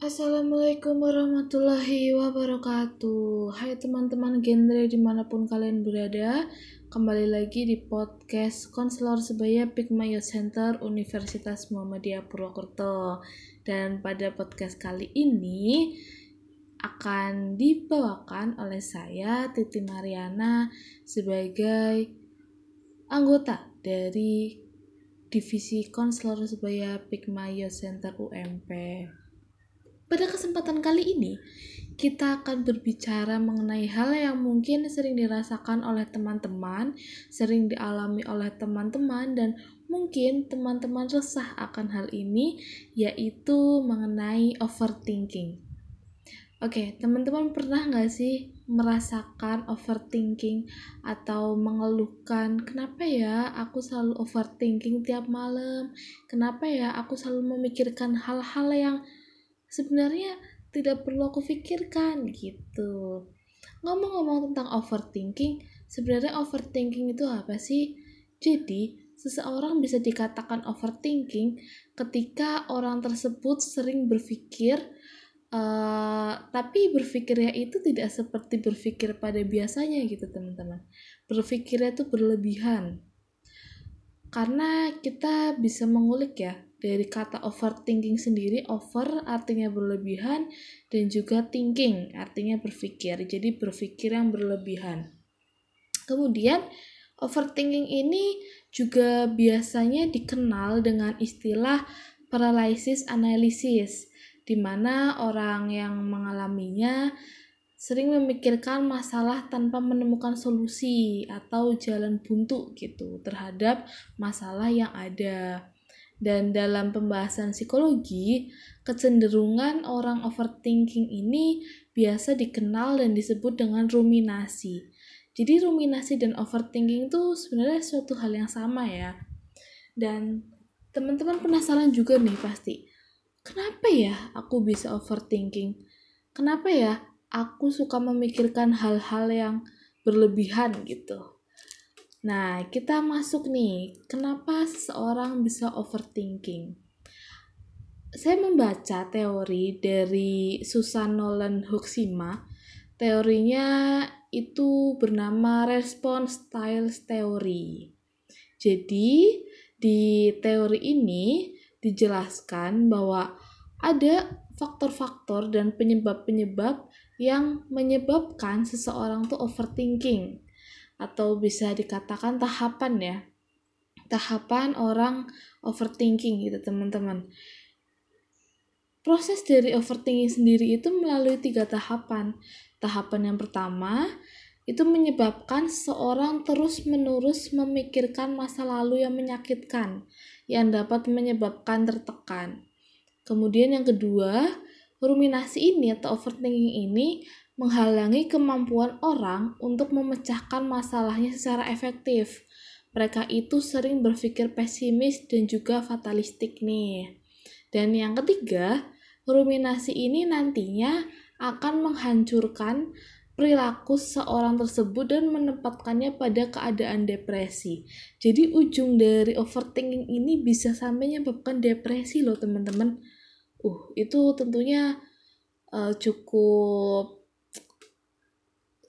Assalamualaikum warahmatullahi wabarakatuh. Hai teman-teman genre di mana pun kalian berada Kembali lagi di podcast Konselor Sebaya Pikmayo Center Universitas Muhammadiyah Purwokerto. Dan pada podcast kali ini akan dibawakan oleh saya Titi Mariana sebagai anggota dari Divisi Konselor Sebaya Pikmayo Center UMP pada kesempatan kali ini, kita akan berbicara mengenai hal yang mungkin sering dirasakan oleh teman-teman, sering dialami oleh teman-teman, dan mungkin teman-teman resah akan hal ini, yaitu mengenai overthinking. Oke, teman-teman pernah nggak sih merasakan overthinking atau mengeluhkan kenapa ya aku selalu overthinking tiap malam? Kenapa ya aku selalu memikirkan hal-hal yang sebenarnya tidak perlu aku pikirkan gitu. Ngomong-ngomong tentang overthinking sebenarnya overthinking itu apa sih? Jadi seseorang bisa dikatakan overthinking ketika orang tersebut sering berpikir uh, tapi berpikirnya itu tidak seperti berpikir pada biasanya gitu teman-teman. Berpikirnya itu berlebihan. Karena kita bisa mengulik ya dari kata overthinking sendiri over artinya berlebihan dan juga thinking artinya berpikir jadi berpikir yang berlebihan kemudian overthinking ini juga biasanya dikenal dengan istilah paralysis analysis di mana orang yang mengalaminya sering memikirkan masalah tanpa menemukan solusi atau jalan buntu gitu terhadap masalah yang ada. Dan dalam pembahasan psikologi, kecenderungan orang overthinking ini biasa dikenal dan disebut dengan ruminasi. Jadi ruminasi dan overthinking itu sebenarnya suatu hal yang sama ya. Dan teman-teman penasaran juga nih pasti, kenapa ya aku bisa overthinking? Kenapa ya aku suka memikirkan hal-hal yang berlebihan gitu? Nah, kita masuk nih, kenapa seseorang bisa overthinking? Saya membaca teori dari Susan Nolan Huxima. Teorinya itu bernama response style theory. Jadi, di teori ini dijelaskan bahwa ada faktor-faktor dan penyebab-penyebab yang menyebabkan seseorang tuh overthinking atau bisa dikatakan tahapan ya. Tahapan orang overthinking gitu teman-teman. Proses dari overthinking sendiri itu melalui tiga tahapan. Tahapan yang pertama itu menyebabkan seorang terus-menerus memikirkan masa lalu yang menyakitkan yang dapat menyebabkan tertekan. Kemudian yang kedua, ruminasi ini atau overthinking ini menghalangi kemampuan orang untuk memecahkan masalahnya secara efektif. Mereka itu sering berpikir pesimis dan juga fatalistik nih. Dan yang ketiga, ruminasi ini nantinya akan menghancurkan perilaku seorang tersebut dan menempatkannya pada keadaan depresi. Jadi ujung dari overthinking ini bisa sampai menyebabkan depresi loh teman-teman. Uh, itu tentunya uh, cukup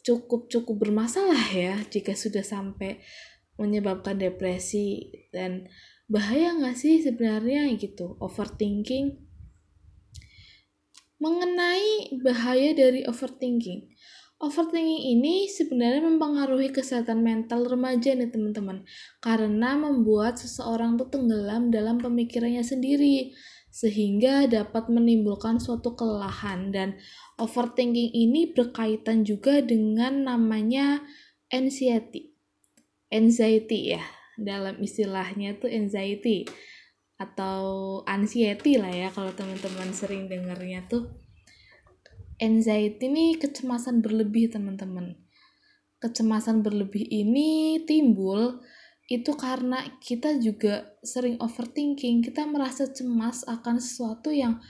cukup cukup bermasalah ya jika sudah sampai menyebabkan depresi dan bahaya nggak sih sebenarnya gitu? Overthinking. Mengenai bahaya dari overthinking. Overthinking ini sebenarnya mempengaruhi kesehatan mental remaja nih teman-teman. Karena membuat seseorang tuh tenggelam dalam pemikirannya sendiri sehingga dapat menimbulkan suatu kelelahan dan overthinking ini berkaitan juga dengan namanya anxiety. Anxiety ya, dalam istilahnya tuh anxiety atau anxiety lah ya kalau teman-teman sering dengarnya tuh. Anxiety ini kecemasan berlebih teman-teman. Kecemasan berlebih ini timbul itu karena kita juga sering overthinking, kita merasa cemas akan sesuatu yang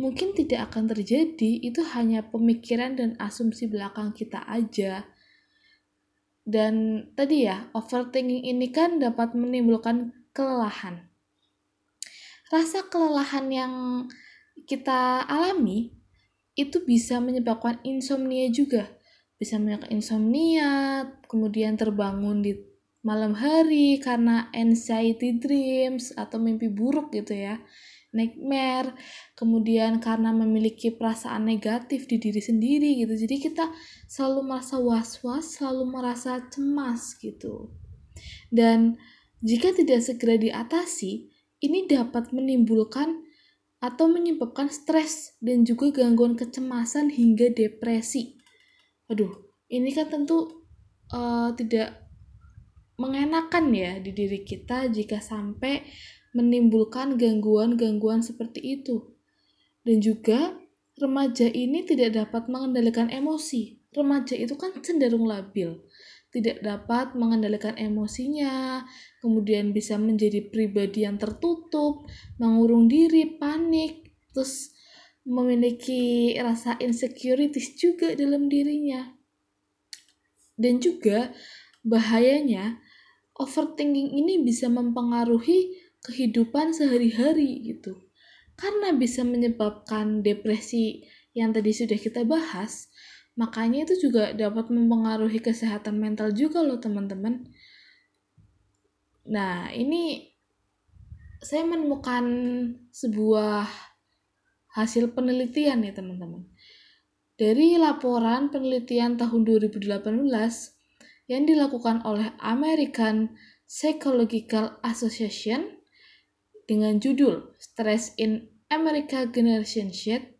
mungkin tidak akan terjadi, itu hanya pemikiran dan asumsi belakang kita aja. Dan tadi ya, overthinking ini kan dapat menimbulkan kelelahan. Rasa kelelahan yang kita alami itu bisa menyebabkan insomnia juga. Bisa menyebabkan insomnia, kemudian terbangun di malam hari karena anxiety dreams atau mimpi buruk gitu ya. Nightmare, kemudian karena memiliki perasaan negatif di diri sendiri gitu. Jadi kita selalu merasa was-was, selalu merasa cemas gitu. Dan jika tidak segera diatasi, ini dapat menimbulkan atau menyebabkan stres dan juga gangguan kecemasan hingga depresi. Aduh, ini kan tentu uh, tidak mengenakan ya di diri kita jika sampai menimbulkan gangguan-gangguan seperti itu. Dan juga remaja ini tidak dapat mengendalikan emosi. Remaja itu kan cenderung labil tidak dapat mengendalikan emosinya, kemudian bisa menjadi pribadi yang tertutup, mengurung diri, panik, terus memiliki rasa insecurities juga dalam dirinya. Dan juga bahayanya overthinking ini bisa mempengaruhi kehidupan sehari-hari gitu. Karena bisa menyebabkan depresi yang tadi sudah kita bahas, Makanya itu juga dapat mempengaruhi kesehatan mental juga loh teman-teman. Nah, ini saya menemukan sebuah hasil penelitian ya teman-teman. Dari laporan penelitian tahun 2018 yang dilakukan oleh American Psychological Association dengan judul Stress in America Generation Z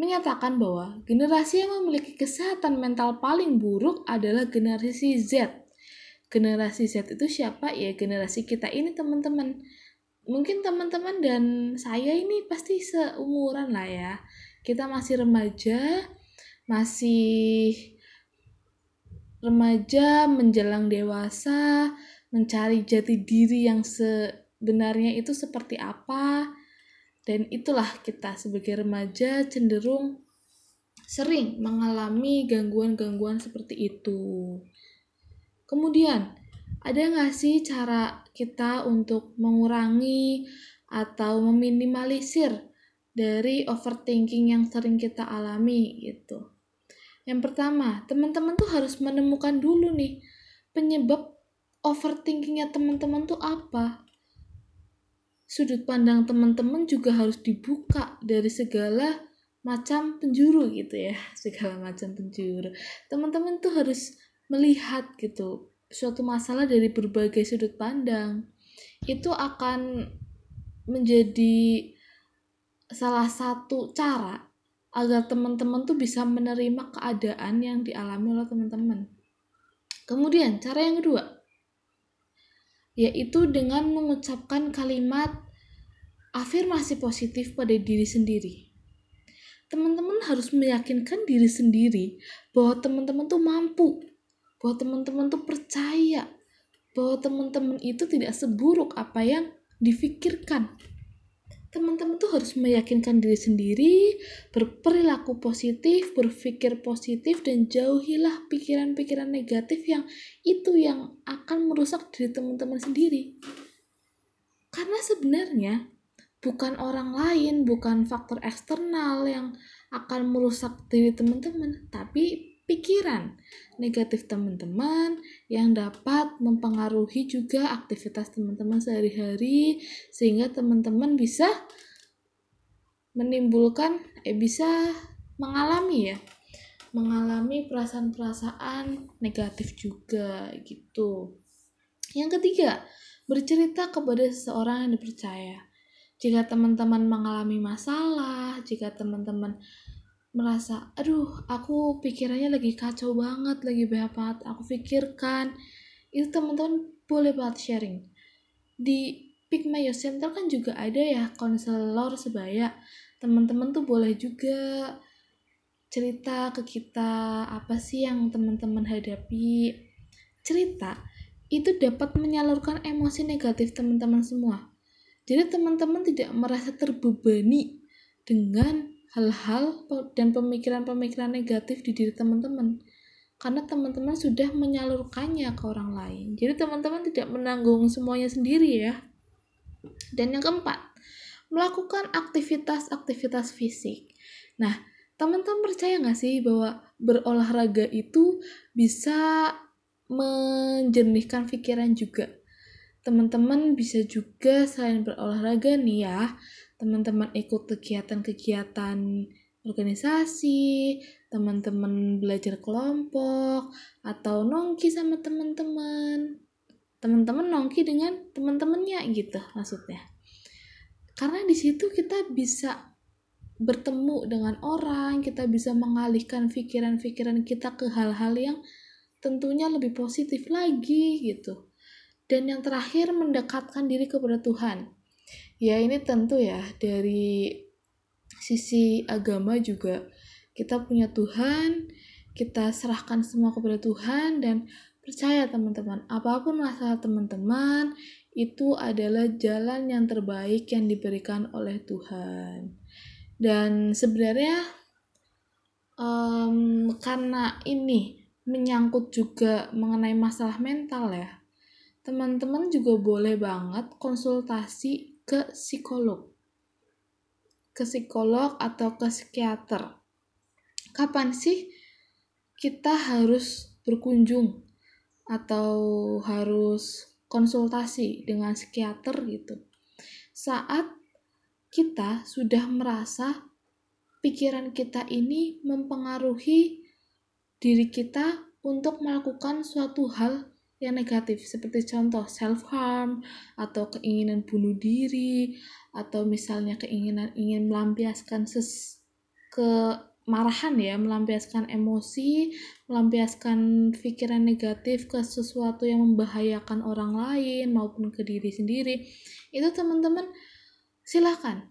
menyatakan bahwa generasi yang memiliki kesehatan mental paling buruk adalah generasi Z. Generasi Z itu siapa? Ya generasi kita ini teman-teman. Mungkin teman-teman dan saya ini pasti seumuran lah ya. Kita masih remaja, masih remaja menjelang dewasa, mencari jati diri yang sebenarnya itu seperti apa dan itulah kita sebagai remaja cenderung sering mengalami gangguan-gangguan seperti itu. Kemudian, ada nggak sih cara kita untuk mengurangi atau meminimalisir dari overthinking yang sering kita alami gitu? Yang pertama, teman-teman tuh harus menemukan dulu nih penyebab overthinkingnya teman-teman tuh apa. Sudut pandang teman-teman juga harus dibuka dari segala macam penjuru gitu ya segala macam penjuru. Teman-teman tuh harus melihat gitu suatu masalah dari berbagai sudut pandang. Itu akan menjadi salah satu cara agar teman-teman tuh bisa menerima keadaan yang dialami oleh teman-teman kemudian cara yang kedua yaitu dengan mengucapkan kalimat afirmasi positif pada diri sendiri. Teman-teman harus meyakinkan diri sendiri bahwa teman-teman tuh mampu, bahwa teman-teman tuh percaya, bahwa teman-teman itu tidak seburuk apa yang difikirkan. Teman-teman tuh harus meyakinkan diri sendiri, berperilaku positif, berpikir positif, dan jauhilah pikiran-pikiran negatif yang itu yang akan merusak diri teman-teman sendiri. Karena sebenarnya bukan orang lain, bukan faktor eksternal yang akan merusak diri teman-teman, tapi pikiran negatif teman-teman yang dapat mempengaruhi juga aktivitas teman-teman sehari-hari sehingga teman-teman bisa menimbulkan eh bisa mengalami ya mengalami perasaan-perasaan negatif juga gitu. Yang ketiga, bercerita kepada seseorang yang dipercaya. Jika teman-teman mengalami masalah, jika teman-teman merasa aduh aku pikirannya lagi kacau banget lagi banget aku pikirkan itu teman-teman boleh banget sharing. Di Pick My Center kan juga ada ya konselor sebaya. Teman-teman tuh boleh juga cerita ke kita apa sih yang teman-teman hadapi. Cerita itu dapat menyalurkan emosi negatif teman-teman semua. Jadi teman-teman tidak merasa terbebani dengan hal-hal dan pemikiran-pemikiran negatif di diri teman-teman karena teman-teman sudah menyalurkannya ke orang lain jadi teman-teman tidak menanggung semuanya sendiri ya dan yang keempat melakukan aktivitas-aktivitas fisik. Nah, teman-teman percaya nggak sih bahwa berolahraga itu bisa menjernihkan pikiran juga? Teman-teman bisa juga selain berolahraga nih ya, teman-teman ikut kegiatan-kegiatan organisasi, teman-teman belajar kelompok, atau nongki sama teman-teman. Teman-teman nongki dengan teman-temannya gitu maksudnya karena di situ kita bisa bertemu dengan orang, kita bisa mengalihkan pikiran-pikiran kita ke hal-hal yang tentunya lebih positif lagi gitu. Dan yang terakhir mendekatkan diri kepada Tuhan. Ya ini tentu ya dari sisi agama juga kita punya Tuhan, kita serahkan semua kepada Tuhan dan percaya teman-teman, apa pun masalah teman-teman, itu adalah jalan yang terbaik yang diberikan oleh Tuhan. Dan sebenarnya um, karena ini menyangkut juga mengenai masalah mental ya, teman-teman juga boleh banget konsultasi ke psikolog, ke psikolog atau ke psikiater. Kapan sih kita harus berkunjung atau harus konsultasi dengan psikiater gitu. Saat kita sudah merasa pikiran kita ini mempengaruhi diri kita untuk melakukan suatu hal yang negatif seperti contoh self harm atau keinginan bunuh diri atau misalnya keinginan ingin melampiaskan ses ke marahan ya, melampiaskan emosi, melampiaskan pikiran negatif ke sesuatu yang membahayakan orang lain maupun ke diri sendiri. Itu teman-teman silahkan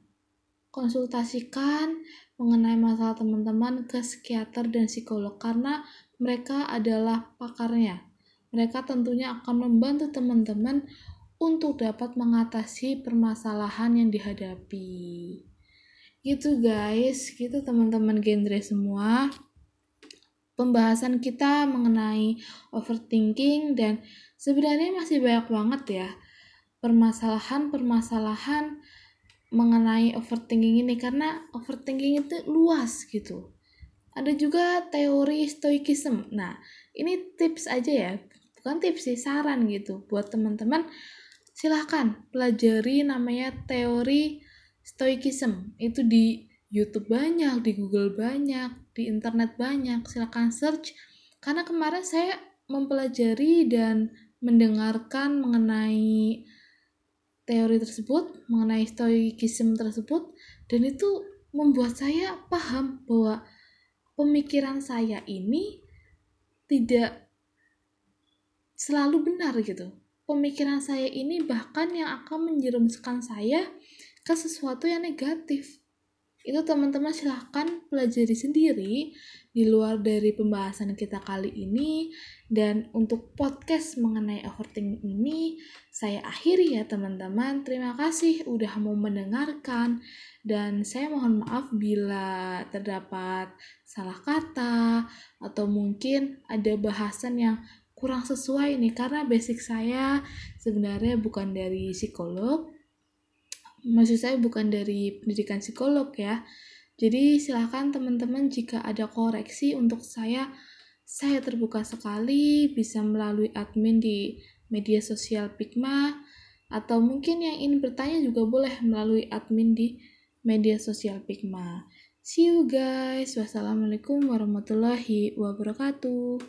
konsultasikan mengenai masalah teman-teman ke psikiater dan psikolog karena mereka adalah pakarnya. Mereka tentunya akan membantu teman-teman untuk dapat mengatasi permasalahan yang dihadapi. Gitu guys. Gitu teman-teman genre semua. Pembahasan kita mengenai overthinking dan sebenarnya masih banyak banget ya permasalahan-permasalahan mengenai overthinking ini. Karena overthinking itu luas gitu. Ada juga teori stoikism. Nah, ini tips aja ya, bukan tips sih, saran gitu buat teman-teman. Silahkan pelajari namanya teori Stoicism itu di YouTube banyak, di Google banyak, di internet banyak. Silahkan search. Karena kemarin saya mempelajari dan mendengarkan mengenai teori tersebut, mengenai stoicism tersebut, dan itu membuat saya paham bahwa pemikiran saya ini tidak selalu benar gitu. Pemikiran saya ini bahkan yang akan menjerumuskan saya ke sesuatu yang negatif. Itu teman-teman silahkan pelajari sendiri di luar dari pembahasan kita kali ini. Dan untuk podcast mengenai overthinking ini, saya akhiri ya teman-teman. Terima kasih udah mau mendengarkan. Dan saya mohon maaf bila terdapat salah kata atau mungkin ada bahasan yang kurang sesuai nih karena basic saya sebenarnya bukan dari psikolog maksud saya bukan dari pendidikan psikolog ya. Jadi silahkan teman-teman jika ada koreksi untuk saya, saya terbuka sekali bisa melalui admin di media sosial Pigma atau mungkin yang ingin bertanya juga boleh melalui admin di media sosial Pigma. See you guys. Wassalamualaikum warahmatullahi wabarakatuh.